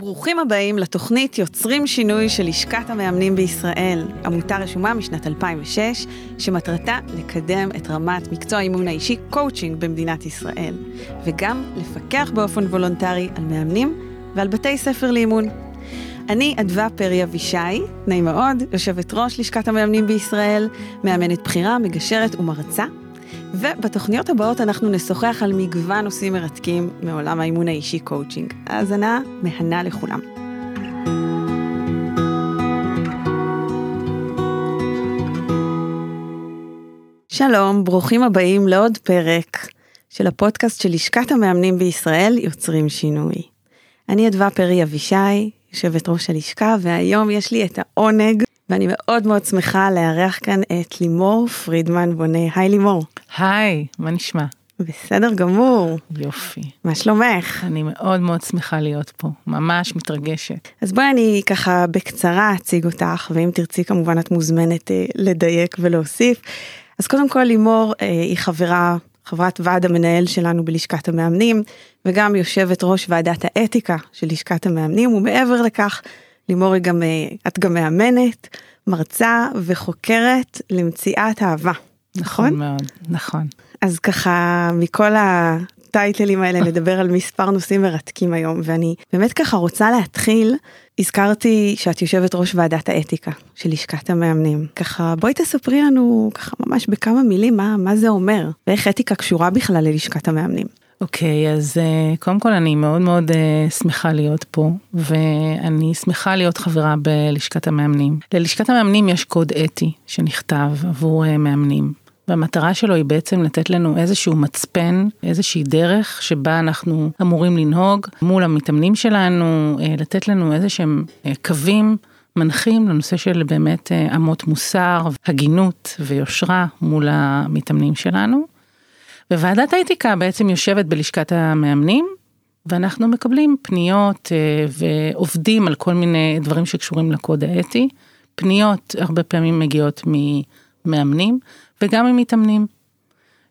ברוכים הבאים לתוכנית יוצרים שינוי של לשכת המאמנים בישראל, עמותה רשומה משנת 2006, שמטרתה לקדם את רמת מקצוע האימון האישי קואוצ'ינג במדינת ישראל, וגם לפקח באופן וולונטרי על מאמנים ועל בתי ספר לאימון. אני אדווה פרי אבישי, נעים מאוד, יושבת ראש לשכת המאמנים בישראל, מאמנת בכירה, מגשרת ומרצה. ובתוכניות הבאות אנחנו נשוחח על מגוון נושאים מרתקים מעולם האימון האישי קואוצ'ינג. האזנה מהנה לכולם. שלום, ברוכים הבאים לעוד פרק של הפודקאסט של לשכת המאמנים בישראל יוצרים שינוי. אני אדווה פרי אבישי, יושבת ראש הלשכה, והיום יש לי את העונג, ואני מאוד מאוד שמחה לארח כאן את לימור פרידמן בונה. היי לימור. היי, מה נשמע? בסדר גמור. יופי. מה שלומך? אני מאוד מאוד שמחה להיות פה, ממש מתרגשת. אז בואי אני ככה בקצרה אציג אותך, ואם תרצי כמובן את מוזמנת אה, לדייק ולהוסיף. אז קודם כל לימור אה, היא חברה, חברת ועד המנהל שלנו בלשכת המאמנים, וגם יושבת ראש ועדת האתיקה של לשכת המאמנים, ומעבר לכך, לימור היא גם, אה, את גם מאמנת, מרצה וחוקרת למציאת אהבה. נכון? נכון מאוד, נכון. אז ככה מכל הטייטלים האלה נדבר על מספר נושאים מרתקים היום ואני באמת ככה רוצה להתחיל הזכרתי שאת יושבת ראש ועדת האתיקה של לשכת המאמנים ככה בואי תספרי לנו ככה ממש בכמה מילים מה מה זה אומר ואיך אתיקה קשורה בכלל ללשכת המאמנים. אוקיי, okay, אז uh, קודם כל אני מאוד מאוד uh, שמחה להיות פה, ואני שמחה להיות חברה בלשכת המאמנים. ללשכת המאמנים יש קוד אתי שנכתב עבור uh, מאמנים. והמטרה שלו היא בעצם לתת לנו איזשהו מצפן, איזושהי דרך שבה אנחנו אמורים לנהוג מול המתאמנים שלנו, לתת לנו איזה שהם קווים מנחים לנושא של באמת אמות מוסר, הגינות ויושרה מול המתאמנים שלנו. וועדת האתיקה בעצם יושבת בלשכת המאמנים, ואנחנו מקבלים פניות ועובדים על כל מיני דברים שקשורים לקוד האתי. פניות הרבה פעמים מגיעות ממאמנים וגם ממתאמנים,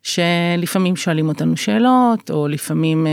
שלפעמים שואלים אותנו שאלות, או לפעמים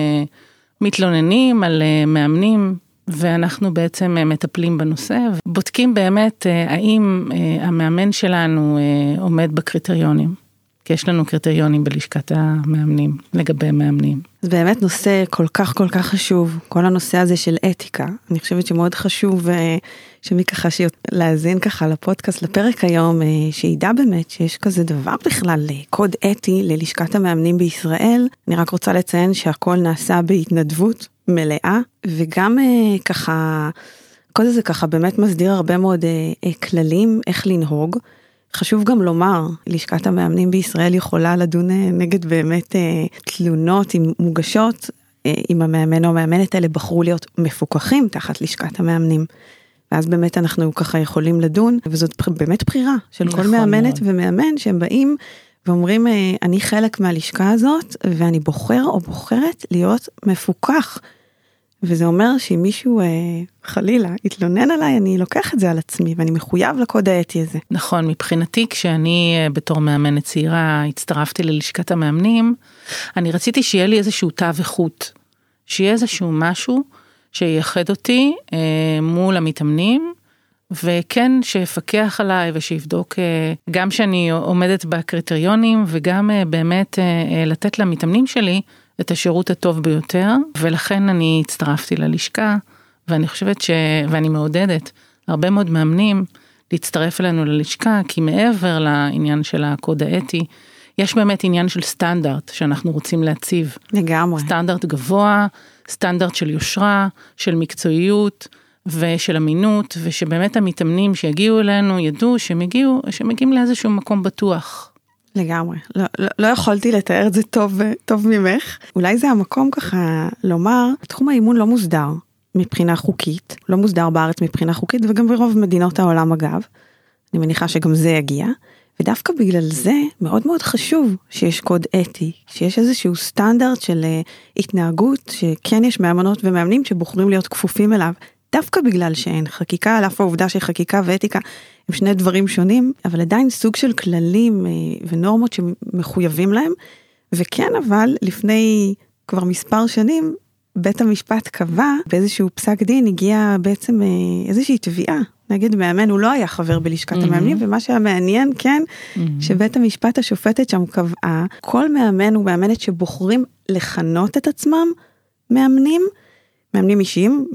מתלוננים על מאמנים, ואנחנו בעצם מטפלים בנושא, ובודקים באמת האם המאמן שלנו עומד בקריטריונים. כי יש לנו קריטריונים בלשכת המאמנים לגבי מאמנים. זה באמת נושא כל כך כל כך חשוב, כל הנושא הזה של אתיקה. אני חושבת שמאוד חשוב אה, שמי ככה להאזין ככה לפודקאסט לפרק היום, אה, שידע באמת שיש כזה דבר בכלל, אה, קוד אתי ללשכת המאמנים בישראל. אני רק רוצה לציין שהכל נעשה בהתנדבות מלאה, וגם ככה, הקוד הזה ככה באמת מסדיר הרבה מאוד כללים איך לנהוג. חשוב גם לומר, לשכת המאמנים בישראל יכולה לדון אה, נגד באמת אה, תלונות אם מוגשות, אה, אם המאמן או המאמנת האלה בחרו להיות מפוקחים תחת לשכת המאמנים. ואז באמת אנחנו ככה יכולים לדון, וזאת באמת בחירה של נכון כל מאמנת מאוד. ומאמן שהם באים ואומרים, אני חלק מהלשכה הזאת, ואני בוחר או בוחרת להיות מפוקח וזה אומר שאם מישהו אה, חלילה יתלונן עליי אני לוקח את זה על עצמי ואני מחויב לקוד האתי הזה. נכון מבחינתי כשאני אה, בתור מאמנת צעירה הצטרפתי ללשכת המאמנים אני רציתי שיהיה לי איזשהו תו איכות שיהיה איזשהו משהו שייחד אותי אה, מול המתאמנים וכן שיפקח עליי ושיבדוק אה, גם שאני עומדת בקריטריונים וגם אה, באמת לתת למתאמנים שלי את השירות הטוב ביותר, ולכן אני הצטרפתי ללשכה, ואני חושבת ש... ואני מעודדת הרבה מאוד מאמנים להצטרף אלינו ללשכה, כי מעבר לעניין של הקוד האתי, יש באמת עניין של סטנדרט שאנחנו רוצים להציב. לגמרי. סטנדרט גבוה, סטנדרט של יושרה, של מקצועיות. ושל אמינות ושבאמת המתאמנים שיגיעו אלינו ידעו שהם הגיעו שהם מגיעים לאיזשהו מקום בטוח לגמרי, לא, לא, לא יכולתי לתאר את זה טוב, טוב ממך. אולי זה המקום ככה לומר, תחום האימון לא מוסדר מבחינה חוקית, לא מוסדר בארץ מבחינה חוקית וגם ברוב מדינות העולם אגב. אני מניחה שגם זה יגיע. ודווקא בגלל זה מאוד מאוד חשוב שיש קוד אתי, שיש איזשהו סטנדרט של uh, התנהגות שכן יש מאמנות ומאמנים שבוחרים להיות כפופים אליו. דווקא בגלל שאין חקיקה, על אף העובדה שחקיקה ואתיקה הם שני דברים שונים, אבל עדיין סוג של כללים אה, ונורמות שמחויבים להם, וכן אבל לפני כבר מספר שנים בית המשפט קבע באיזשהו פסק דין הגיע בעצם אה, איזושהי תביעה נגד מאמן הוא לא היה חבר בלשכת mm-hmm. המאמנים ומה שהיה מעניין כן mm-hmm. שבית המשפט השופטת שם קבעה כל מאמן ומאמנת שבוחרים לכנות את עצמם מאמנים. מאמנים אישיים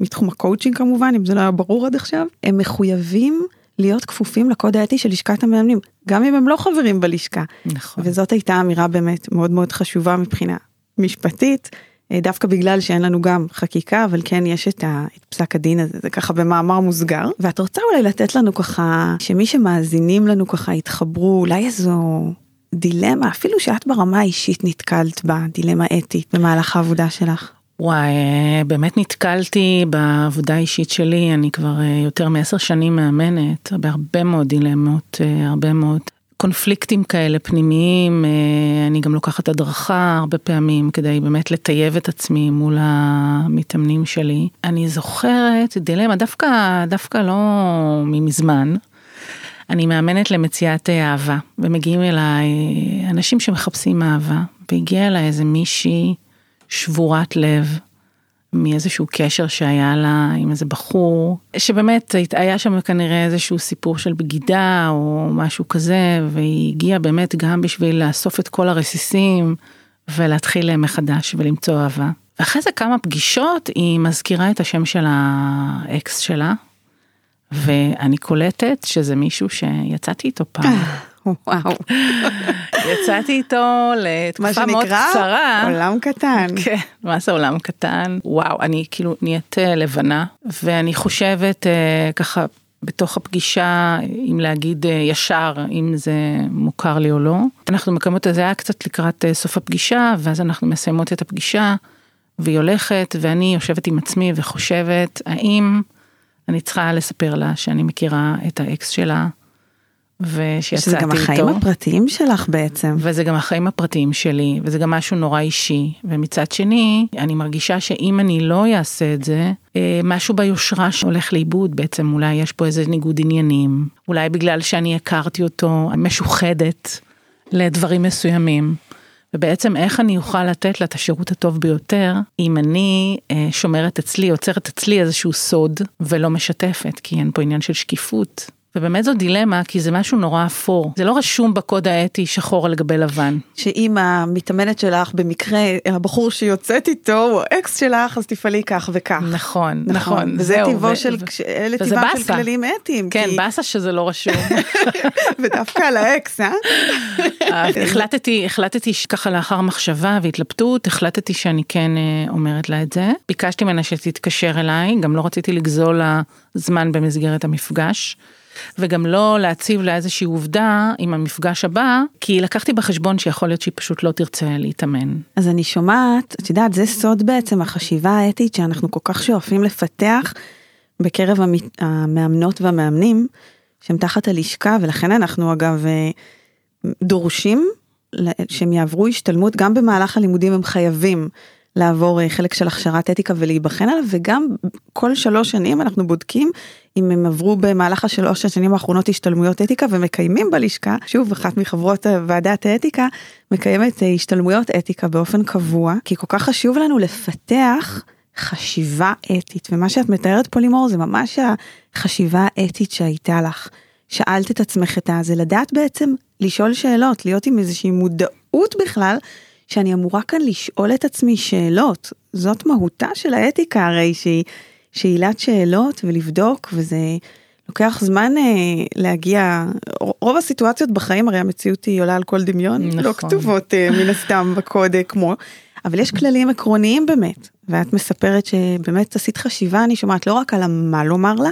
מתחום הקואוצ'ינג כמובן אם זה לא היה ברור עד עכשיו הם מחויבים להיות כפופים לקוד האתי של לשכת המאמנים גם אם הם לא חברים בלשכה. נכון. וזאת הייתה אמירה באמת מאוד מאוד חשובה מבחינה משפטית אה, דווקא בגלל שאין לנו גם חקיקה אבל כן יש את, ה, את פסק הדין הזה זה ככה במאמר מוסגר ואת רוצה אולי לתת לנו ככה שמי שמאזינים לנו ככה יתחברו אולי איזו דילמה אפילו שאת ברמה האישית נתקלת בה דילמה אתית במהלך העבודה שלך. וואי, אה, באמת נתקלתי בעבודה האישית שלי, אני כבר אה, יותר מעשר שנים מאמנת, בהרבה מאוד דילמות, הרבה מאוד קונפליקטים כאלה פנימיים, אה, אני גם לוקחת הדרכה הרבה פעמים כדי באמת לטייב את עצמי מול המתאמנים שלי. אני זוכרת דילמה דווקא, דווקא לא ממזמן. אני מאמנת למציאת אהבה ומגיעים אליי אנשים שמחפשים אהבה והגיע אליי איזה מישהי שבורת לב מאיזשהו קשר שהיה לה עם איזה בחור, שבאמת היה שם כנראה איזשהו סיפור של בגידה או משהו כזה, והיא הגיעה באמת גם בשביל לאסוף את כל הרסיסים ולהתחיל מחדש ולמצוא אהבה. ואחרי זה כמה פגישות היא מזכירה את השם של האקס שלה, ואני קולטת שזה מישהו שיצאתי איתו פעם. וואו. יצאתי איתו לתקופה מאוד קצרה. עולם קטן. כן, מה זה עולם קטן? וואו, אני כאילו נהיית אה, לבנה, ואני חושבת אה, ככה בתוך הפגישה, אם להגיד אה, ישר, אם זה מוכר לי או לא. אנחנו מקיימות את זה היה קצת לקראת סוף הפגישה, ואז אנחנו מסיימות את הפגישה, והיא הולכת, ואני יושבת עם עצמי וחושבת, האם אני צריכה לספר לה שאני מכירה את האקס שלה. ושיצאתי איתו. שזה גם החיים איתו. הפרטיים שלך בעצם. וזה גם החיים הפרטיים שלי, וזה גם משהו נורא אישי. ומצד שני, אני מרגישה שאם אני לא אעשה את זה, אה, משהו ביושרה שהולך לאיבוד בעצם, אולי יש פה איזה ניגוד עניינים, אולי בגלל שאני הכרתי אותו משוחדת לדברים מסוימים. ובעצם איך אני אוכל לתת לה את השירות הטוב ביותר אם אני אה, שומרת אצלי, עוצרת אצלי איזשהו סוד ולא משתפת, כי אין פה עניין של שקיפות. ובאמת זו דילמה כי זה משהו נורא אפור זה לא רשום בקוד האתי שחור על גבי לבן. שאם המתאמנת שלך במקרה הבחור שיוצאת איתו הוא אקס שלך אז תפעלי כך וכך. נכון נכון, נכון. זה טיבו של אלה טיבם של כללים אתיים. כן כי... באסה שזה לא רשום. ודווקא על האקס אה? החלטתי החלטתי ככה לאחר מחשבה והתלבטות החלטתי שאני כן אה, אומרת לה את זה ביקשתי ממנה שתתקשר אליי גם לא רציתי לגזול לה זמן במסגרת המפגש. וגם לא להציב לה איזושהי עובדה עם המפגש הבא, כי לקחתי בחשבון שיכול להיות שהיא פשוט לא תרצה להתאמן. אז אני שומעת, את יודעת, זה סוד בעצם החשיבה האתית שאנחנו כל כך שואפים לפתח בקרב המאמנות והמאמנים שהם תחת הלשכה, ולכן אנחנו אגב אה, דורשים שהם יעברו השתלמות גם במהלך הלימודים הם חייבים לעבור אה, חלק של הכשרת אתיקה ולהיבחן עליו וגם כל שלוש שנים אנחנו בודקים אם הם עברו במהלך השלוש השנים האחרונות השתלמויות אתיקה ומקיימים בלשכה שוב אחת מחברות ועדת האתיקה מקיימת אה, השתלמויות אתיקה באופן קבוע כי כל כך חשוב לנו לפתח חשיבה אתית ומה שאת מתארת פה לימור זה ממש החשיבה האתית שהייתה לך. שאלת את עצמך את הזה לדעת בעצם לשאול שאלות להיות עם איזושהי מודעות בכלל שאני אמורה כאן לשאול את עצמי שאלות. זאת מהותה של האתיקה הרי שהיא שאלת שאלות ולבדוק וזה לוקח זמן אה, להגיע, רוב הסיטואציות בחיים הרי המציאות היא עולה על כל דמיון, לא נכון. לא כתובות אה, מן הסתם בקוד אה, כמו, אבל יש כללים עקרוניים באמת, ואת מספרת שבאמת עשית חשיבה, אני שומעת לא רק על המה לומר לה,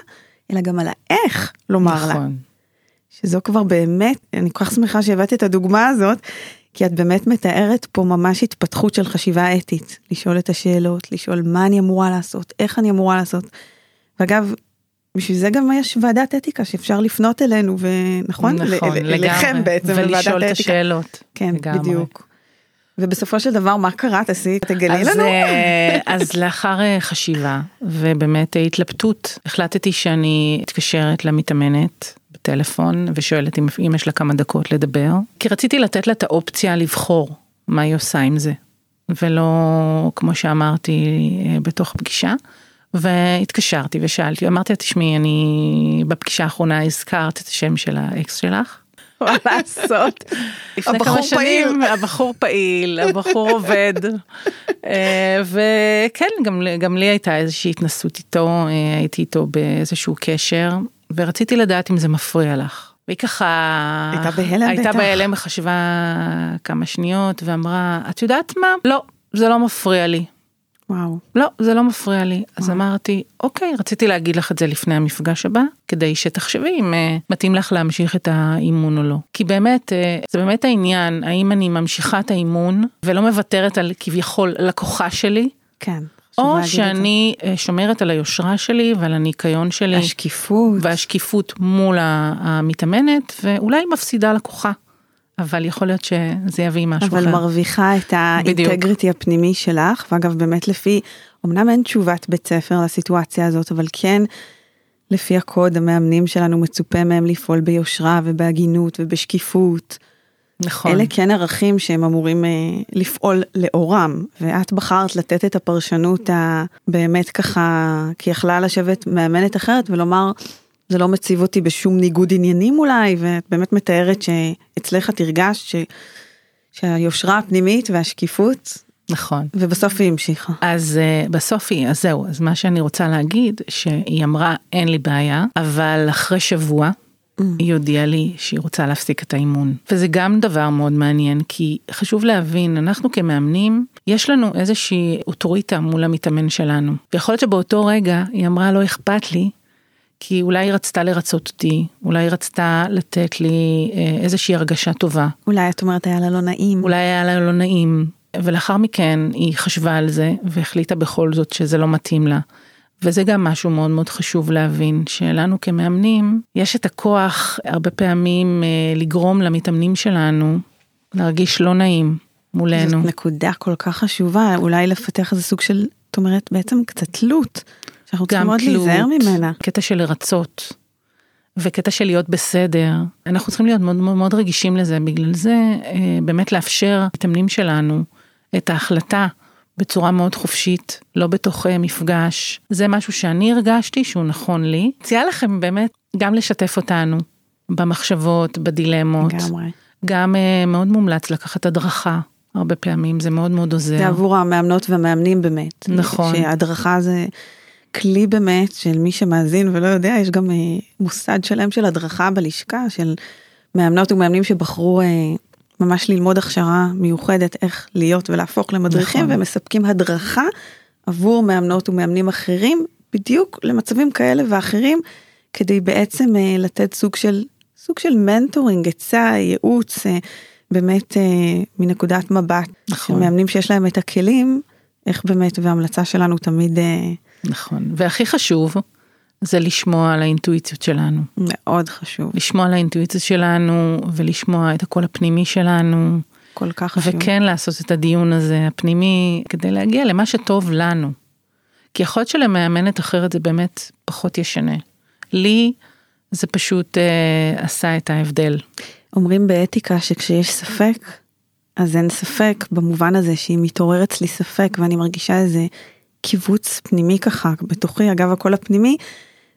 אלא גם על האיך לומר נכון. לה. שזו כבר באמת, אני כל כך שמחה שהבאת את הדוגמה הזאת, כי את באמת מתארת פה ממש התפתחות של חשיבה אתית, לשאול את השאלות, לשאול מה אני אמורה לעשות, איך אני אמורה לעשות. ואגב, בשביל זה גם יש ועדת אתיקה שאפשר לפנות אלינו ונכון? נכון, לגמרי. אליכם בעצם, ולשאול את השאלות. כן, לגמרי. בדיוק. ובסופו של דבר מה קרה תעשי תגלי לנו. אה, אז לאחר אה, חשיבה ובאמת התלבטות החלטתי שאני מתקשרת למתאמנת בטלפון ושואלת אם, אם יש לה כמה דקות לדבר, כי רציתי לתת לה את האופציה לבחור מה היא עושה עם זה. ולא כמו שאמרתי אה, בתוך פגישה. והתקשרתי ושאלתי, אמרתי לה תשמעי אני בפגישה האחרונה הזכרת את השם של האקס שלך. מה לעשות? לפני כמה שנים הבחור פעיל, הבחור עובד. אה, וכן, גם, גם לי הייתה איזושהי התנסות איתו, אה, הייתי איתו באיזשהו קשר, ורציתי לדעת אם זה מפריע לך. והיא ככה הייתה בהלם הייתה בטח. בהלם וחשבה כמה שניות ואמרה את יודעת מה לא זה לא מפריע לי וואו. לא זה לא מפריע לי אז אמרתי אוקיי רציתי להגיד לך את זה לפני המפגש הבא כדי שתחשבי אם אה, מתאים לך להמשיך את האימון או לא כי באמת אה, זה באמת העניין האם אני ממשיכה את האימון ולא מוותרת על כביכול לקוחה שלי כן. או להגיד את. שאני אה, שומרת על היושרה שלי ועל הניקיון שלי השקיפות. והשקיפות מול המתאמנת ואולי מפסידה לקוחה. אבל יכול להיות שזה יביא משהו אבל אחר. מרוויחה את האינטגריטי הפנימי שלך, ואגב באמת לפי, אמנם אין תשובת בית ספר לסיטואציה הזאת, אבל כן לפי הקוד המאמנים שלנו מצופה מהם לפעול ביושרה ובהגינות ובשקיפות. נכון. אלה כן ערכים שהם אמורים אה, לפעול לאורם, ואת בחרת לתת את הפרשנות הבאמת ככה, כי יכלה לשבת מאמנת אחרת ולומר, זה לא מציב אותי בשום ניגוד עניינים אולי, ואת באמת מתארת שאצלך את הרגשת ש... שהיושרה הפנימית והשקיפות, נכון. ובסוף היא המשיכה. אז uh, בסוף היא, אז זהו, אז מה שאני רוצה להגיד, שהיא אמרה אין לי בעיה, אבל אחרי שבוע היא הודיעה לי שהיא רוצה להפסיק את האימון. וזה גם דבר מאוד מעניין, כי חשוב להבין, אנחנו כמאמנים, יש לנו איזושהי אוטוריטה מול המתאמן שלנו. ויכול להיות שבאותו רגע היא אמרה לא אכפת לי, כי אולי היא רצתה לרצות אותי, אולי היא רצתה לתת לי אה, איזושהי הרגשה טובה. אולי את אומרת היה לה לא נעים. אולי היה לה לא נעים, ולאחר מכן היא חשבה על זה והחליטה בכל זאת שזה לא מתאים לה. וזה גם משהו מאוד מאוד חשוב להבין, שלנו כמאמנים, יש את הכוח הרבה פעמים אה, לגרום למתאמנים שלנו להרגיש לא נעים מולנו. זאת נקודה כל כך חשובה, אולי לפתח איזה סוג של, את אומרת בעצם קצת תלות, שאנחנו צריכים מאוד להיזהר ממנה. קטע של לרצות, וקטע של להיות בסדר. אנחנו צריכים להיות מאוד מאוד, מאוד רגישים לזה, בגלל זה אה, באמת לאפשר למתאמנים שלנו את ההחלטה בצורה מאוד חופשית, לא בתוך אה, מפגש. זה משהו שאני הרגשתי שהוא נכון לי. מציעה לכם באמת גם לשתף אותנו במחשבות, בדילמות. לגמרי. גם אה, מאוד מומלץ לקחת הדרכה. הרבה פעמים זה מאוד מאוד עוזר. זה עבור המאמנות והמאמנים באמת. נכון. שהדרכה זה כלי באמת של מי שמאזין ולא יודע, יש גם אה, מוסד שלם של הדרכה בלשכה של מאמנות ומאמנים שבחרו ממש ללמוד הכשרה מיוחדת איך להיות ולהפוך למדריכים נכון. ומספקים הדרכה עבור מאמנות ומאמנים אחרים בדיוק למצבים כאלה ואחרים כדי בעצם אה, לתת סוג של סוג של מנטורינג עצה ייעוץ אה, באמת אה, מנקודת מבט נכון. מאמנים שיש להם את הכלים איך באמת והמלצה שלנו תמיד נכון. והכי חשוב זה לשמוע על האינטואיציות שלנו. מאוד חשוב לשמוע על האינטואיציה שלנו ולשמוע את הקול הפנימי שלנו כל כך חשוב. וכן לעשות את הדיון הזה הפנימי כדי להגיע למה שטוב לנו. כי יכול להיות שלמאמנת אחרת זה באמת פחות ישנה. לי זה פשוט אה, עשה את ההבדל. אומרים באתיקה שכשיש ספק אז אין ספק במובן הזה שאם מתעורר אצלי ספק ואני מרגישה איזה קיבוץ פנימי ככה בתוכי אגב הקול הפנימי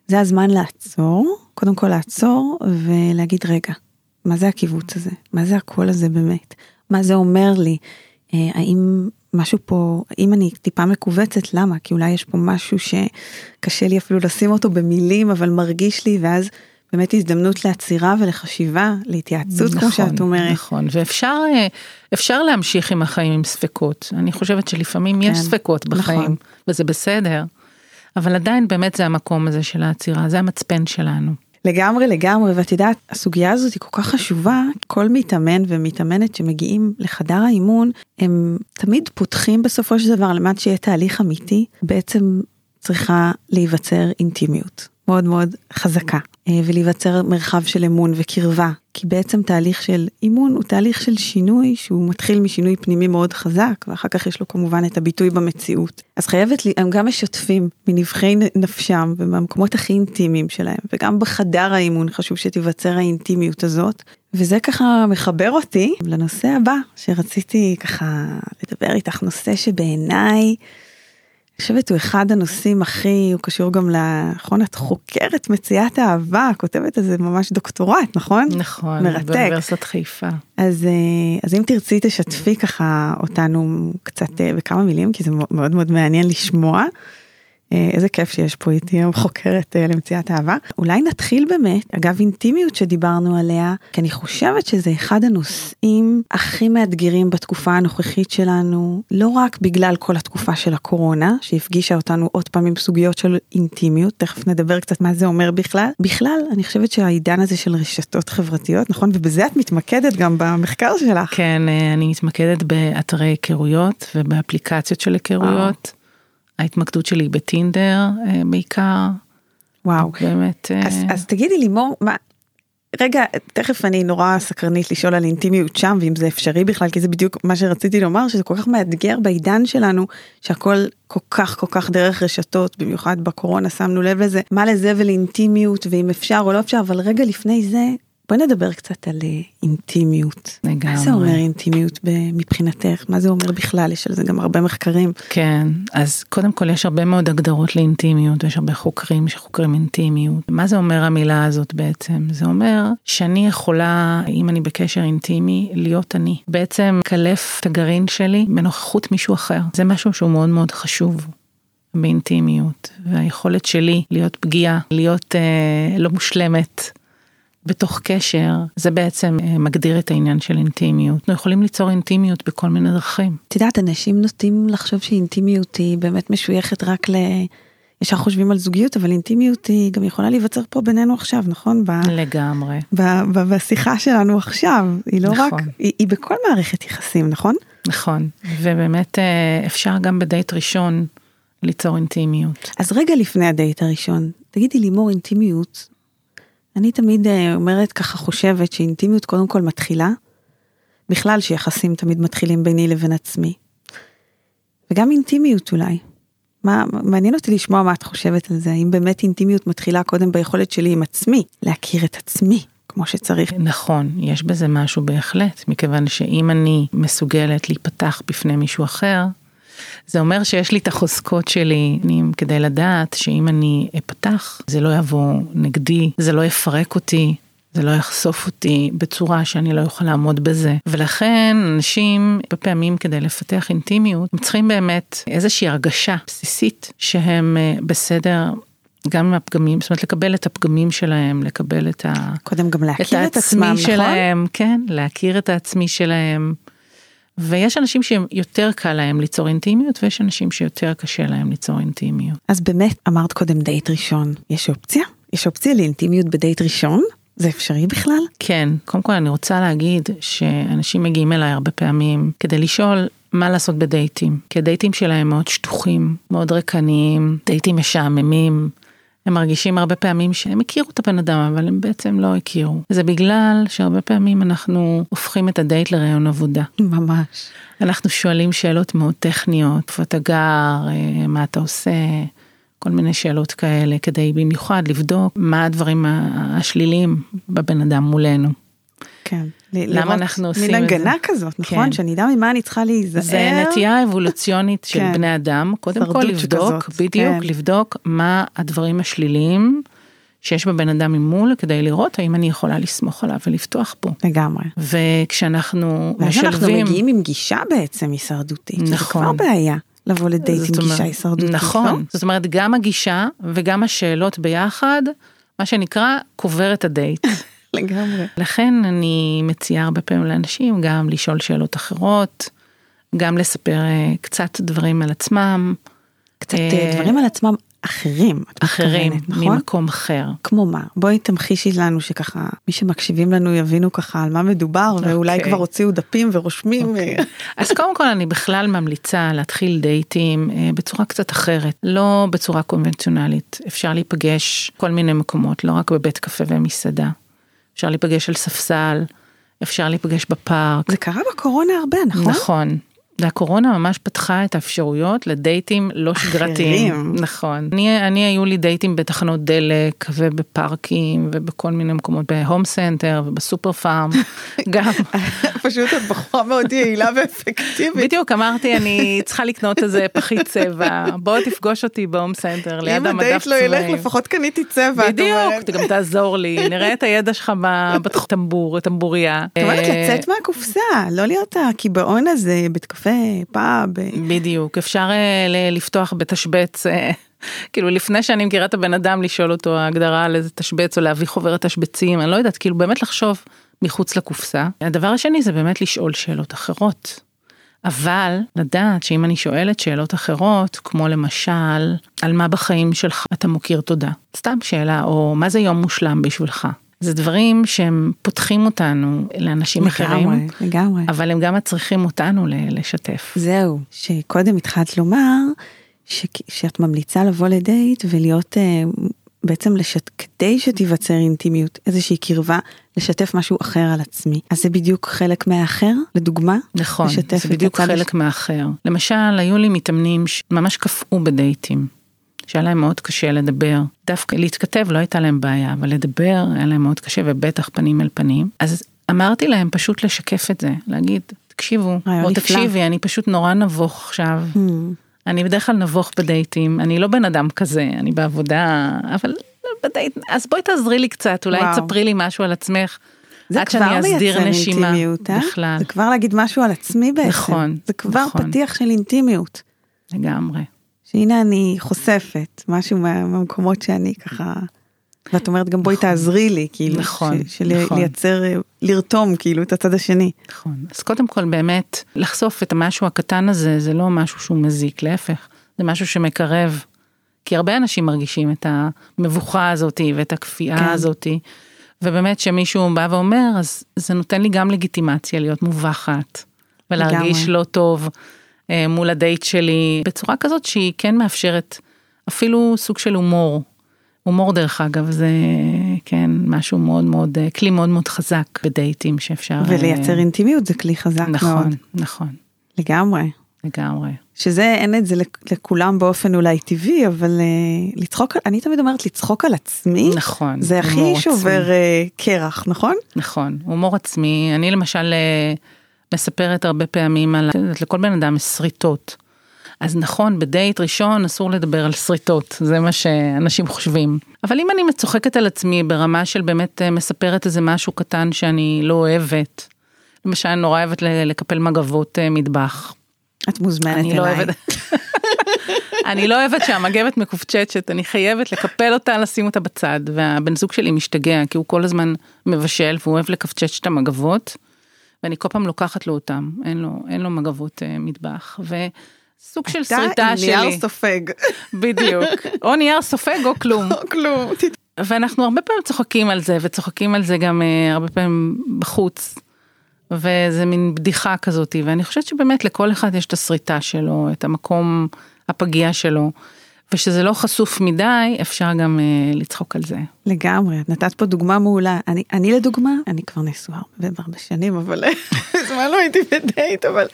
זה הזמן לעצור קודם כל לעצור ולהגיד רגע מה זה הקיבוץ הזה? מה זה הקול הזה באמת? מה זה אומר לי? אה, האם משהו פה אם אני טיפה מכווצת למה? כי אולי יש פה משהו שקשה לי אפילו לשים אותו במילים אבל מרגיש לי ואז באמת הזדמנות לעצירה ולחשיבה להתייעצות כמו שאת אומרת. נכון, ואפשר אה, אפשר להמשיך עם החיים עם ספקות. אני חושבת שלפעמים יש כן, ספקות בחיים, נכון. וזה בסדר. אבל עדיין באמת זה המקום הזה של העצירה, זה המצפן שלנו. לגמרי לגמרי ואת יודעת הסוגיה הזאת היא כל כך חשובה כל מתאמן ומתאמנת שמגיעים לחדר האימון הם תמיד פותחים בסופו של דבר למד שיהיה תהליך אמיתי בעצם צריכה להיווצר אינטימיות מאוד מאוד חזקה אה, ולהיווצר מרחב של אמון וקרבה כי בעצם תהליך של אימון הוא תהליך של שינוי שהוא מתחיל משינוי פנימי מאוד חזק ואחר כך יש לו כמובן את הביטוי במציאות אז חייבת לי הם גם משתפים מנבחי נפשם ומהמקומות הכי אינטימיים שלהם וגם בחדר האימון חשוב שתיווצר האינטימיות הזאת וזה ככה מחבר אותי לנושא הבא שרציתי ככה לדבר איתך נושא שבעיניי. חושבת הוא אחד הנושאים הכי, הוא קשור גם נכון את חוקרת מציאת אהבה, כותבת איזה ממש דוקטורט, נכון? נכון, מרתק. באוניברסיטת חיפה. אז, אה, אז אם תרצי תשתפי ככה אותנו קצת אה, בכמה מילים, כי זה מאוד מאוד מעניין לשמוע. אה, איזה כיף שיש פה איתי היום חוקרת אה, למציאת אהבה. אולי נתחיל באמת, אגב אינטימיות שדיברנו עליה, כי אני חושבת שזה אחד הנושאים הכי מאתגרים בתקופה הנוכחית שלנו, לא רק בגלל כל התקופה של הקורונה, שהפגישה אותנו עוד פעם עם סוגיות של אינטימיות, תכף נדבר קצת מה זה אומר בכלל. בכלל, אני חושבת שהעידן הזה של רשתות חברתיות, נכון? ובזה את מתמקדת גם במחקר שלך. כן, אה, אני מתמקדת באתרי היכרויות ובאפליקציות של היכרויות. ההתמקדות שלי בטינדר אה, בעיקר. וואו. באמת. אז, אה, אז תגידי לימור, מה, רגע, תכף אני נורא סקרנית לשאול על אינטימיות שם, ואם זה אפשרי בכלל, כי זה בדיוק מה שרציתי לומר, שזה כל כך מאתגר בעידן שלנו, שהכל כל כך כל כך דרך רשתות, במיוחד בקורונה שמנו לב לזה, מה לזה ולאינטימיות, ואם אפשר או לא אפשר, אבל רגע לפני זה, בואי נדבר קצת על אה, אינטימיות. לגמרי. מה זה אומר אינטימיות מבחינתך? מה זה אומר בכלל? יש על זה גם הרבה מחקרים. כן, אז קודם כל יש הרבה מאוד הגדרות לאינטימיות, יש הרבה חוקרים שחוקרים אינטימיות. מה זה אומר המילה הזאת בעצם? זה אומר שאני יכולה, אם אני בקשר אינטימי, להיות אני. בעצם קלף את הגרעין שלי בנוכחות מישהו אחר. זה משהו שהוא מאוד מאוד חשוב. באינטימיות והיכולת שלי להיות פגיעה להיות אה, לא מושלמת בתוך קשר, זה בעצם אה, מגדיר את העניין של אינטימיות. אנחנו יכולים ליצור אינטימיות בכל מיני דרכים. את יודעת, אנשים נוטים לחשוב שאינטימיות היא באמת משויכת רק ל... ישר חושבים על זוגיות, אבל אינטימיות היא גם יכולה להיווצר פה בינינו עכשיו, נכון? ב... לגמרי. ב... ב... בשיחה שלנו עכשיו, היא לא נכון. רק, היא, היא בכל מערכת יחסים, נכון? נכון, ובאמת אה, אפשר גם בדייט ראשון ליצור אינטימיות. אז רגע לפני הדייט הראשון, תגידי לימור אינטימיות, אני תמיד אה, אומרת ככה חושבת שאינטימיות קודם כל מתחילה, בכלל שיחסים תמיד מתחילים ביני לבין עצמי. וגם אינטימיות אולי. מה, מעניין אותי לשמוע מה את חושבת על זה, האם באמת אינטימיות מתחילה קודם ביכולת שלי עם עצמי, להכיר את עצמי כמו שצריך. נכון, יש בזה משהו בהחלט, מכיוון שאם אני מסוגלת להיפתח בפני מישהו אחר, זה אומר שיש לי את החוזקות שלי כדי לדעת שאם אני אפתח זה לא יבוא נגדי, זה לא יפרק אותי, זה לא יחשוף אותי בצורה שאני לא יכול לעמוד בזה. ולכן אנשים בפעמים כדי לפתח אינטימיות הם צריכים באמת איזושהי הרגשה בסיסית שהם אה, בסדר. גם עם הפגמים, זאת אומרת לקבל את הפגמים שלהם, לקבל את ה... קודם גם להכיר את, את עצמם, נכון? שלהם, כן, להכיר את העצמי שלהם. ויש אנשים שיותר קל להם ליצור אינטימיות ויש אנשים שיותר קשה להם ליצור אינטימיות. אז באמת אמרת קודם דייט ראשון, יש אופציה? יש אופציה לאינטימיות בדייט ראשון? זה אפשרי בכלל? כן, קודם כל אני רוצה להגיד שאנשים מגיעים אליי הרבה פעמים כדי לשאול מה לעשות בדייטים, כי הדייטים שלהם מאוד שטוחים, מאוד ריקניים, דייטים משעממים. הם מרגישים הרבה פעמים שהם הכירו את הבן אדם אבל הם בעצם לא הכירו. זה בגלל שהרבה פעמים אנחנו הופכים את הדייט לראיון עבודה. ממש. אנחנו שואלים שאלות מאוד טכניות, איפה אתה גר, אה, מה אתה עושה, כל מיני שאלות כאלה כדי במיוחד לבדוק מה הדברים השליליים בבן אדם מולנו. כן. למה אנחנו עושים את זה? מין הגנה כזאת, נכון? כן. שאני אדע ממה אני צריכה להיזהר. זה נטייה אבולוציונית של כן. בני אדם, קודם כל לבדוק, שכזאת. בדיוק, כן. לבדוק מה הדברים השליליים שיש בבן אדם ממול, כדי לראות האם אני יכולה לסמוך עליו ולפתוח בו. לגמרי. וכשאנחנו משלבים... ואז אנחנו מגיעים עם גישה בעצם הישרדותית, נכון. זה כבר בעיה. לבוא לדייט עם גישה הישרדותית, נכון, לא? זאת אומרת גם הגישה וגם השאלות ביחד, מה שנקרא קובר את הדייט. לגמרי. לכן אני מציעה הרבה פעמים לאנשים גם לשאול שאלות אחרות, גם לספר אה, קצת דברים על עצמם. קצת אה, דברים על עצמם אחרים. אחרים, נכון? ממקום אחר. כמו מה? בואי תמחישי לנו שככה מי שמקשיבים לנו יבינו ככה על מה מדובר ואולי אוקיי. כבר הוציאו דפים ורושמים. אה, אז קודם כל אני בכלל ממליצה להתחיל דייטים אה, בצורה קצת אחרת, לא בצורה קונבנציונלית. אפשר להיפגש כל מיני מקומות, לא רק בבית קפה ומסעדה. אפשר להיפגש על ספסל, אפשר להיפגש בפארק. זה קרה בקורונה הרבה, נכון? נכון. והקורונה ממש פתחה את האפשרויות לדייטים לא שגרתיים. אחרים. נכון. אני, אני היו לי דייטים בתחנות דלק ובפארקים ובכל מיני מקומות, בהום סנטר ובסופר פארם. גם. פשוט את בחורה מאוד יעילה ואפקטיבית. בדיוק אמרתי אני צריכה לקנות איזה פחית צבע בוא תפגוש אותי בהום סנטר ליד אם המדף הדייט לא ילך צבעים. לפחות קניתי צבע. בדיוק, גם תעזור לי, נראה את הידע שלך בטמבור, טמבוריה. את אומרת אה, לצאת מהקופסה, לא להיות הקיבעון הזה, בית קפה, פאב. אה, בדיוק, אפשר אה, לפתוח בתשבץ, אה, כאילו לפני שאני מכירה את הבן אדם לשאול אותו ההגדרה על איזה תשבץ או להביא חוברת תשבצים, אני לא יודעת, כאילו באמת לחשוב מחוץ לקופסה. הדבר השני זה באמת לשאול שאלות אחרות. אבל לדעת שאם אני שואלת שאלות אחרות, כמו למשל, על מה בחיים שלך אתה מוקיר תודה? סתם שאלה, או מה זה יום מושלם בשבילך? זה דברים שהם פותחים אותנו לאנשים אחרים, לגמרי, לגמרי. אבל הם גם מצריכים אותנו לשתף. זהו, שקודם התחלת לומר ש... שאת ממליצה לבוא לדייט ולהיות אה, בעצם לשת... כדי שתיווצר אינטימיות, איזושהי קרבה, לשתף משהו אחר על עצמי. אז זה בדיוק חלק מהאחר, לדוגמה? נכון, זה בדיוק חלק מהאחר. למשל, היו לי מתאמנים שממש קפאו בדייטים, שהיה להם מאוד קשה לדבר. דווקא להתכתב לא הייתה להם בעיה, אבל לדבר היה להם מאוד קשה, ובטח פנים אל פנים. אז אמרתי להם פשוט לשקף את זה, להגיד, תקשיבו, או. תקשיבי, אני פשוט נורא נבוך עכשיו. Hmm. אני בדרך כלל נבוך בדייטים, אני לא בן אדם כזה, אני בעבודה, אבל בדייט, אז בואי תעזרי לי קצת, אולי וואו. תספרי לי משהו על עצמך. זה עד שאני אסדיר נשימה אינטימיות, אה? בכלל. זה כבר להגיד משהו על עצמי בעצם. נכון, זה כבר נכון. פתיח של אינטימיות. לגמרי. שהנה אני חושפת משהו מה- מהמקומות שאני ככה, ואת אומרת גם בואי תעזרי לי, כאילו, נכון, ש- של נכון. לייצר, לרתום כאילו את הצד השני. נכון. אז קודם כל באמת, לחשוף את המשהו הקטן הזה, זה לא משהו שהוא מזיק, להפך, זה משהו שמקרב. כי הרבה אנשים מרגישים את המבוכה הזאתי ואת הכפייה כן. הזאתי. ובאמת שמישהו בא ואומר, אז זה נותן לי גם לגיטימציה להיות מובכת. ולהרגיש לגמרי. לא טוב מול הדייט שלי, בצורה כזאת שהיא כן מאפשרת אפילו סוג של הומור. הומור דרך אגב זה כן משהו מאוד מאוד, אה, כלי מאוד מאוד חזק בדייטים שאפשר... ולייצר אה, אינטימיות זה כלי חזק נכון, מאוד. נכון, לגמרי. לגמרי. שזה אין את זה לכ- לכולם באופן אולי טבעי, אבל uh, לצחוק, אני תמיד אומרת לצחוק על עצמי, נכון. זה הכי שובר uh, קרח, נכון? נכון, הומור עצמי. אני למשל אה, מספרת הרבה פעמים על, לכל בן אדם יש שריטות. אז נכון, בדייט ראשון אסור לדבר על שריטות, זה מה שאנשים חושבים. אבל אם אני מצוחקת על עצמי ברמה של באמת אה, מספרת איזה משהו קטן שאני לא אוהבת, למשל אני נורא אוהבת לקפל מגבות אה, מטבח. את מוזמנת אני לא אליי. אוהבת, אני לא אוהבת שהמגבת מקופצ'צ'ת, אני חייבת לקפל אותה, לשים אותה בצד, והבן זוג שלי משתגע, כי הוא כל הזמן מבשל והוא אוהב לקפצ'ץ' את המגבות, ואני כל פעם לוקחת לו אותם, אין לו, אין לו מגבות אה, מטבח, וסוג של אתה שריטה עם נייר שלי, סופג, בדיוק, או נייר סופג או כלום. לא כלום. ואנחנו הרבה פעמים צוחקים על זה, וצוחקים על זה גם אה, הרבה פעמים בחוץ. וזה מין בדיחה כזאת, ואני חושבת שבאמת לכל אחד יש את השריטה שלו, את המקום הפגיע שלו, ושזה לא חשוף מדי, אפשר גם אה, לצחוק על זה. לגמרי, את נתת פה דוגמה מעולה. אני, אני לדוגמה, אני כבר נשואה הרבה שנים, אבל מזמן לא הייתי בדייט, אבל,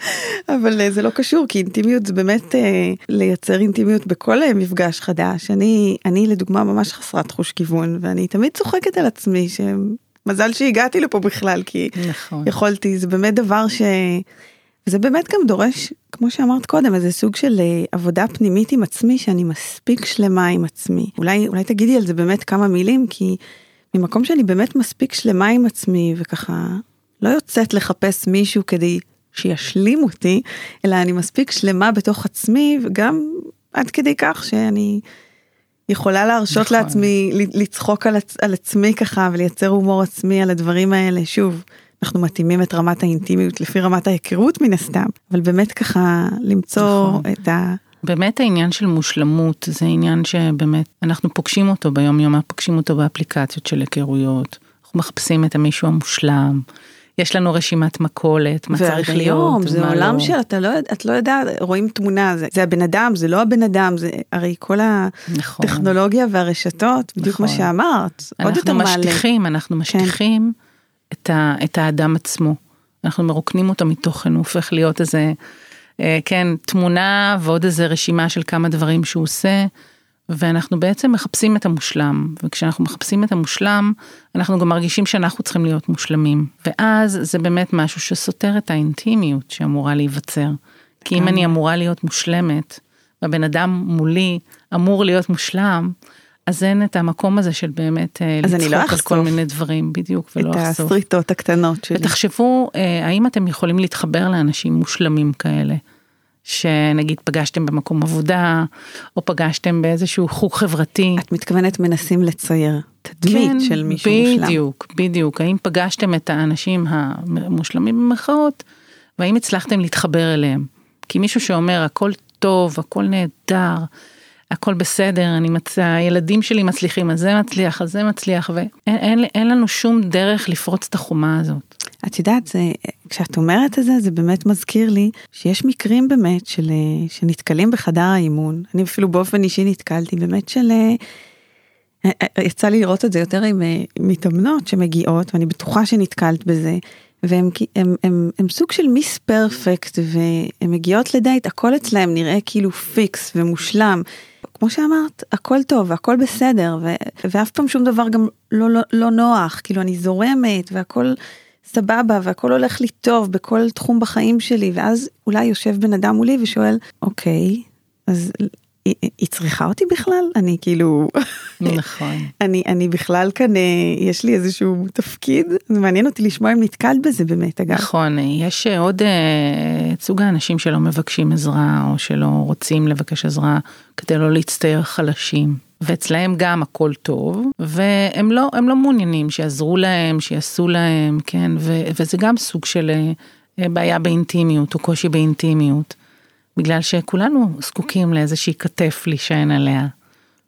אבל אה, זה לא קשור, כי אינטימיות זה באמת אה, לייצר אינטימיות בכל אה, מפגש חדש. אני, אני לדוגמה ממש חסרת חוש כיוון, ואני תמיד צוחקת על עצמי, שמזל שהגעתי לפה בכלל, כי נכון. יכולתי, זה באמת דבר ש... וזה באמת גם דורש, כמו שאמרת קודם, איזה סוג של אה, עבודה פנימית עם עצמי, שאני מספיק שלמה עם עצמי. אולי, אולי תגידי על זה באמת כמה מילים, כי ממקום שאני באמת מספיק שלמה עם עצמי, וככה לא יוצאת לחפש מישהו כדי שישלים אותי, אלא אני מספיק שלמה בתוך עצמי, וגם עד כדי כך שאני יכולה להרשות נכון. לעצמי לצחוק על, עצ- על עצמי ככה ולייצר הומור עצמי על הדברים האלה. שוב, אנחנו מתאימים את רמת האינטימיות לפי רמת ההיכרות מן הסתם, אבל באמת ככה למצוא נכון. את, ה, באמת העניין של מושלמות זה עניין שבאמת אנחנו פוגשים אותו ביום יום, אנחנו פוגשים אותו באפליקציות של היכרויות, אנחנו מחפשים את המישהו המושלם. יש לנו רשימת מכולת, מה צריך להיות, זה מה עולם לא. של אתה לא, יודע- את לא יודעת, רואים תמונה, זה, זה הבן אדם, זה לא הבן אדם, זה הרי כל נכון. הטכנולוגיה והרשתות, בדיוק מה נכון. שאמרת, עוד יותר אנחנו מעלה. כן. משטיחים, אנחנו משטיחים את, ה, את האדם עצמו. אנחנו מרוקנים אותו מתוכן, הוא הופך להיות איזה, אה, כן, תמונה ועוד איזה רשימה של כמה דברים שהוא עושה, ואנחנו בעצם מחפשים את המושלם, וכשאנחנו מחפשים את המושלם, אנחנו גם מרגישים שאנחנו צריכים להיות מושלמים, ואז זה באמת משהו שסותר את האינטימיות שאמורה להיווצר. כי אם אני אמורה להיות מושלמת, והבן אדם מולי אמור להיות מושלם, אז אין את המקום הזה של באמת אה, אז אני לא לצחוק על כל מיני דברים, בדיוק, ולא את אחשוף. הסריטות הקטנות שלי. ותחשבו, אה, האם אתם יכולים להתחבר לאנשים מושלמים כאלה, שנגיד פגשתם במקום עבודה, או פגשתם באיזשהו חוג חברתי. את מתכוונת מנסים לצייר תדמית כן, של מישהו מושלם. בדיוק, בדיוק. האם פגשתם את האנשים המושלמים במרכאות, והאם הצלחתם להתחבר אליהם? כי מישהו שאומר הכל טוב, הכל נהדר, הכל בסדר, אני מצ... הילדים שלי מצליחים, אז זה מצליח, אז זה מצליח, ואין אין, אין לנו שום דרך לפרוץ את החומה הזאת. את יודעת, זה, כשאת אומרת את זה, זה באמת מזכיר לי שיש מקרים באמת של, אה, שנתקלים בחדר האימון. אני אפילו באופן אישי נתקלתי באמת של... אה, אה, יצא לי לראות את זה יותר עם מתאמנות שמגיעות, ואני בטוחה שנתקלת בזה, והם הם, הם, הם סוג של Miss Perfect, והן מגיעות לדייט, הכל אצלהם נראה כאילו פיקס ומושלם. כמו שאמרת, הכל טוב והכל בסדר, ו, ואף פעם שום דבר גם לא, לא, לא נוח, כאילו אני זורמת והכל סבבה והכל הולך לי טוב בכל תחום בחיים שלי, ואז אולי יושב בן אדם מולי ושואל, אוקיי, אז היא, היא צריכה אותי בכלל? אני כאילו, נכון. אני, אני בכלל כאן, אה, יש לי איזשהו תפקיד, זה מעניין אותי לשמוע אם נתקלת בזה באמת, אגב. נכון, יש עוד אה, את סוג האנשים שלא מבקשים עזרה, או שלא רוצים לבקש עזרה כדי לא להצטייר חלשים. ואצלהם גם הכל טוב, והם לא, לא מעוניינים שיעזרו להם, שיעשו להם, כן, ו, וזה גם סוג של אה, בעיה באינטימיות, או קושי באינטימיות. בגלל שכולנו זקוקים לאיזושהי כתף להישען עליה,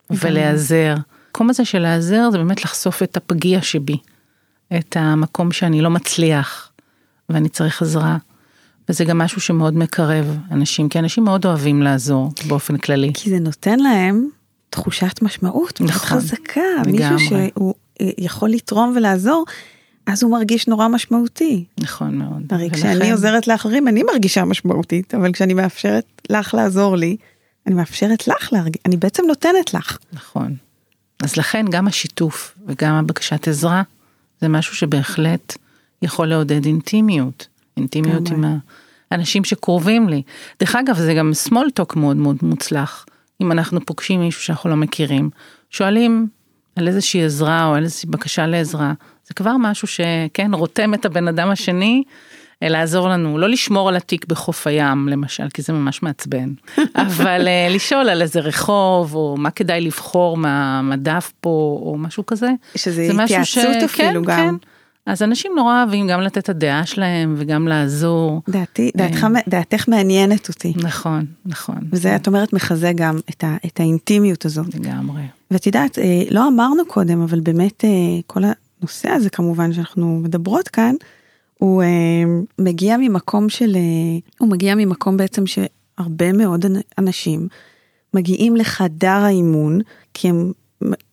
ולהיעזר. המקום הזה של להיעזר זה באמת לחשוף את הפגיע שבי, את המקום שאני לא מצליח, ואני צריך עזרה. וזה גם משהו שמאוד מקרב אנשים, כי אנשים מאוד אוהבים לעזור באופן כללי. כי זה נותן להם תחושת משמעות מאוד נכון, חזקה. מישהו שהוא יכול לתרום ולעזור, אז הוא מרגיש נורא משמעותי. נכון מאוד. הרי ולכן- כשאני עוזרת לאחרים אני מרגישה משמעותית, אבל כשאני מאפשרת לך לעזור לי, אני מאפשרת לך להרגיש, אני בעצם נותנת לך. נכון. אז לכן גם השיתוף וגם הבקשת עזרה, זה משהו שבהחלט יכול לעודד אינטימיות. אינטימיות עם. האנשים שקרובים לי. דרך אגב, זה גם small talk מאוד מאוד מוצלח. אם אנחנו פוגשים מישהו שאנחנו לא מכירים, שואלים על איזושהי עזרה או על איזושהי בקשה לעזרה, זה כבר משהו שכן רותם את הבן אדם השני אה, לעזור לנו, לא לשמור על התיק בחוף הים למשל, כי זה ממש מעצבן, אבל אה, לשאול על איזה רחוב, או מה כדאי לבחור מהמדף פה, או משהו כזה. שזה התייעצות אפילו כן, גם. כן. אז אנשים נורא אוהבים גם לתת את הדעה שלהם וגם לעזור. דעתי, דעתך, אה. דעתך מעניינת אותי. נכון, נכון. וזה, את אומרת, מחזק גם את, ה, את האינטימיות הזאת. לגמרי. ואת יודעת, לא אמרנו קודם, אבל באמת כל הנושא הזה כמובן שאנחנו מדברות כאן, הוא אה, מגיע ממקום של, אה, הוא מגיע ממקום בעצם שהרבה מאוד אנ- אנשים מגיעים לחדר האימון, כי הם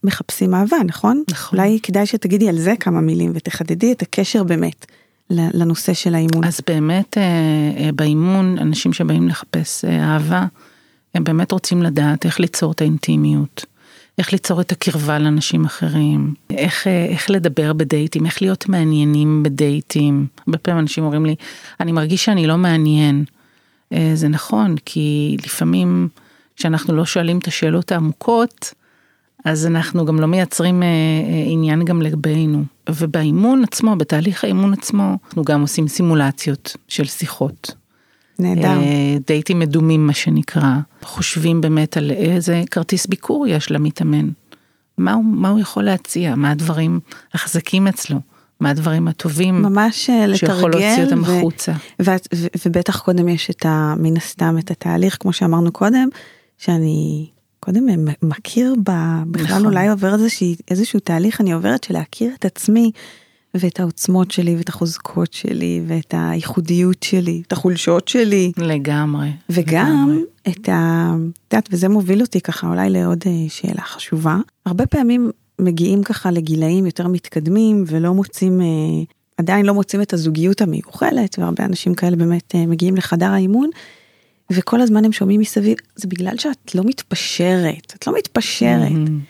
מחפשים אהבה, נכון? נכון. אולי כדאי שתגידי על זה כמה מילים ותחדדי את הקשר באמת לנושא של האימון. אז באמת אה, אה, באימון, אנשים שבאים לחפש אה, אהבה, הם באמת רוצים לדעת איך ליצור את האינטימיות, איך ליצור את הקרבה לאנשים אחרים, איך, אה, איך לדבר בדייטים, איך להיות מעניינים בדייטים. הרבה פעמים אנשים אומרים לי, אני מרגיש שאני לא מעניין. אה, זה נכון, כי לפעמים כשאנחנו לא שואלים את השאלות העמוקות, אז אנחנו גם לא מייצרים אה, עניין גם לגבינו. ובאימון עצמו, בתהליך האימון עצמו, אנחנו גם עושים סימולציות של שיחות. נהדר. אה, דייטים מדומים מה שנקרא. חושבים באמת על איזה כרטיס ביקור יש למתאמן. מה הוא, מה הוא יכול להציע, מה הדברים החזקים אצלו, מה הדברים הטובים ממש אה, שיכול להוציא לתרגל, אותם ו- החוצה. ואת- ו- ובטח קודם יש את ה... מן הסתם את התהליך, כמו שאמרנו קודם, שאני קודם מכיר ב... בכלל נכון. אולי עובר איזושהי, איזשהו תהליך, אני עוברת של להכיר את עצמי ואת העוצמות שלי ואת החוזקות שלי ואת הייחודיות שלי, את החולשות שלי. לגמרי. וגם לגמרי. את ה... את יודעת, וזה מוביל אותי ככה אולי לעוד אה, שאלה חשובה. הרבה פעמים מגיעים ככה לגילאים יותר מתקדמים ולא מוצאים, אה, עדיין לא מוצאים את הזוגיות המיוחלת, והרבה אנשים כאלה באמת אה, מגיעים לחדר האימון, וכל הזמן הם שומעים מסביב, זה בגלל שאת לא מתפשרת, את לא מתפשרת. מהמם.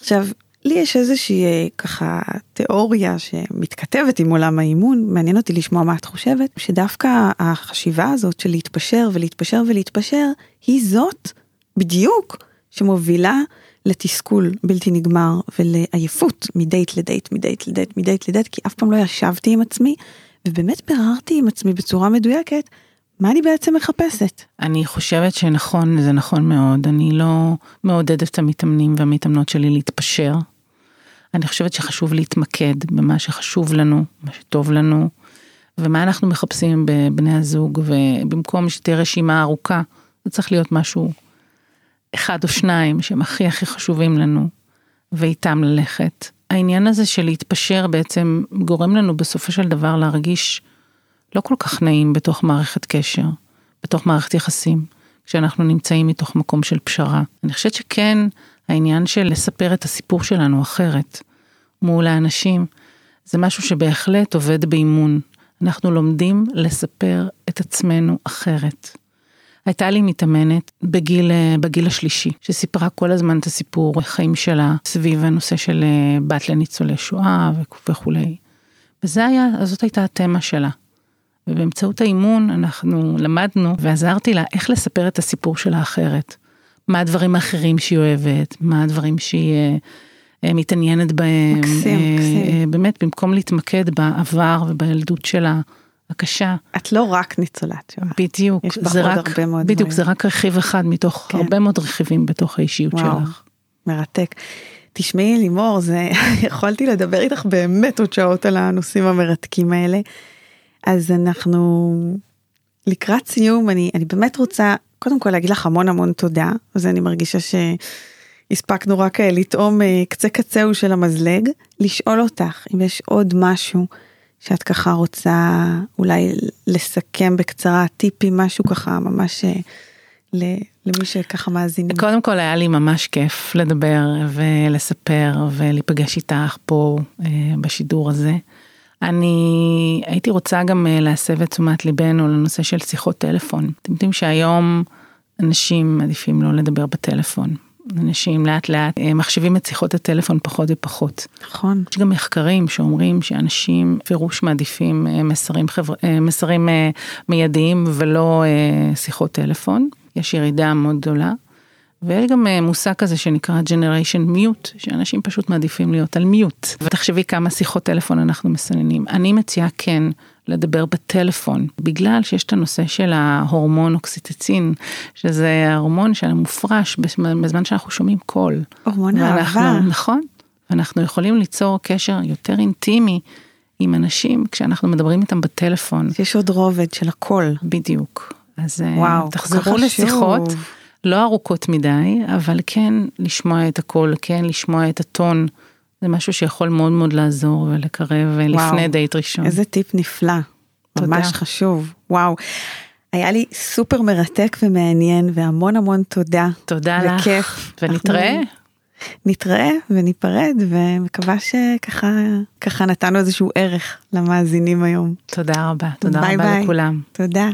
עכשיו, לי יש איזושהי אה, ככה תיאוריה שמתכתבת עם עולם האימון, מעניין אותי לשמוע מה את חושבת, שדווקא החשיבה הזאת של להתפשר ולהתפשר ולהתפשר, היא זאת בדיוק שמובילה לתסכול בלתי נגמר ולעייפות מדייט לדייט, מדייט לדייט, מדייט לדייט, כי אף פעם לא ישבתי עם עצמי, ובאמת ביררתי עם עצמי בצורה מדויקת, מה אני בעצם מחפשת. אני חושבת שנכון, זה נכון מאוד. אני לא מעודדת את המתאמנים והמתאמנות שלי להתפשר. אני חושבת שחשוב להתמקד במה שחשוב לנו, מה שטוב לנו, ומה אנחנו מחפשים בבני הזוג, ובמקום שתהיה רשימה ארוכה, זה צריך להיות משהו אחד או שניים שהם הכי הכי חשובים לנו, ואיתם ללכת. העניין הזה של להתפשר בעצם גורם לנו בסופו של דבר להרגיש לא כל כך נעים בתוך מערכת קשר, בתוך מערכת יחסים, כשאנחנו נמצאים מתוך מקום של פשרה. אני חושבת שכן, העניין של לספר את הסיפור שלנו אחרת מול האנשים, זה משהו שבהחלט עובד באימון. אנחנו לומדים לספר את עצמנו אחרת. הייתה לי מתאמנת בגיל, אה, בגיל השלישי, שסיפרה כל הזמן את הסיפור החיים שלה סביב הנושא של אה, בת לניצולי שואה וכולי. וזה היה, זאת הייתה התמה שלה. ובאמצעות האימון אנחנו למדנו ועזרתי לה איך לספר את הסיפור שלה אחרת. מה הדברים האחרים שהיא אוהבת, מה הדברים שהיא אה, אה, מתעניינת בהם. מקסים, אה, מקסים. אה, באמת במקום להתמקד בעבר ובילדות שלה הקשה. את לא רק ניצולת שואה. בדיוק, יש בך זה עוד רק, הרבה מאוד בדיוק, דברים. זה רק רכיב אחד מתוך כן. הרבה מאוד רכיבים בתוך האישיות וואו. שלך. מרתק. תשמעי לימור, זה, יכולתי לדבר איתך באמת עוד שעות על הנושאים המרתקים האלה. אז אנחנו לקראת סיום, אני, אני באמת רוצה קודם כל להגיד לך המון המון תודה, אז אני מרגישה שהספקנו רק אה, לטעום אה, קצה קצהו של המזלג, לשאול אותך אם יש עוד משהו שאת ככה רוצה אולי לסכם בקצרה, טיפים, משהו ככה ממש אה, למי שככה מאזינים. קודם כל היה לי ממש כיף לדבר ולספר ולהיפגש איתך פה בשידור הזה. אני הייתי רוצה גם אה, להסב את תשומת ליבנו לנושא של שיחות טלפון. אתם יודעים שהיום אנשים מעדיפים לא לדבר בטלפון. אנשים לאט לאט אה, מחשיבים את שיחות הטלפון פחות ופחות. נכון. יש גם מחקרים שאומרים שאנשים פירוש מעדיפים אה, מסרים, חבר... מסרים מיידיים ולא שיחות טלפון. יש ירידה מאוד גדולה. ויש גם אה, מושג כזה שנקרא generation mute, שאנשים פשוט מעדיפים להיות על מיוט. ותחשבי כמה שיחות טלפון אנחנו מסננים. אני מציעה כן לדבר בטלפון, בגלל שיש את הנושא של ההורמון אוקסיטצין, שזה ההורמון שמופרש בזמן שאנחנו שומעים קול. הורמון ואנחנו- אהבה. נכון. ואנחנו יכולים ליצור קשר יותר אינטימי עם אנשים כשאנחנו מדברים איתם בטלפון. יש עוד רובד של הכל. בדיוק. אז אה, וואו, תחזרו חשוב. לא ארוכות מדי, אבל כן לשמוע את הכל, כן לשמוע את הטון. זה משהו שיכול מאוד מאוד לעזור ולקרב אה, לפני דייט ראשון. איזה טיפ נפלא. תודה. ממש חשוב. וואו. היה לי סופר מרתק ומעניין והמון המון תודה. תודה לך, וכיף. ונתראה. אנחנו נתראה וניפרד ומקווה שככה ככה נתנו איזשהו ערך למאזינים היום. תודה רבה, תודה ביי רבה ביי. לכולם. תודה.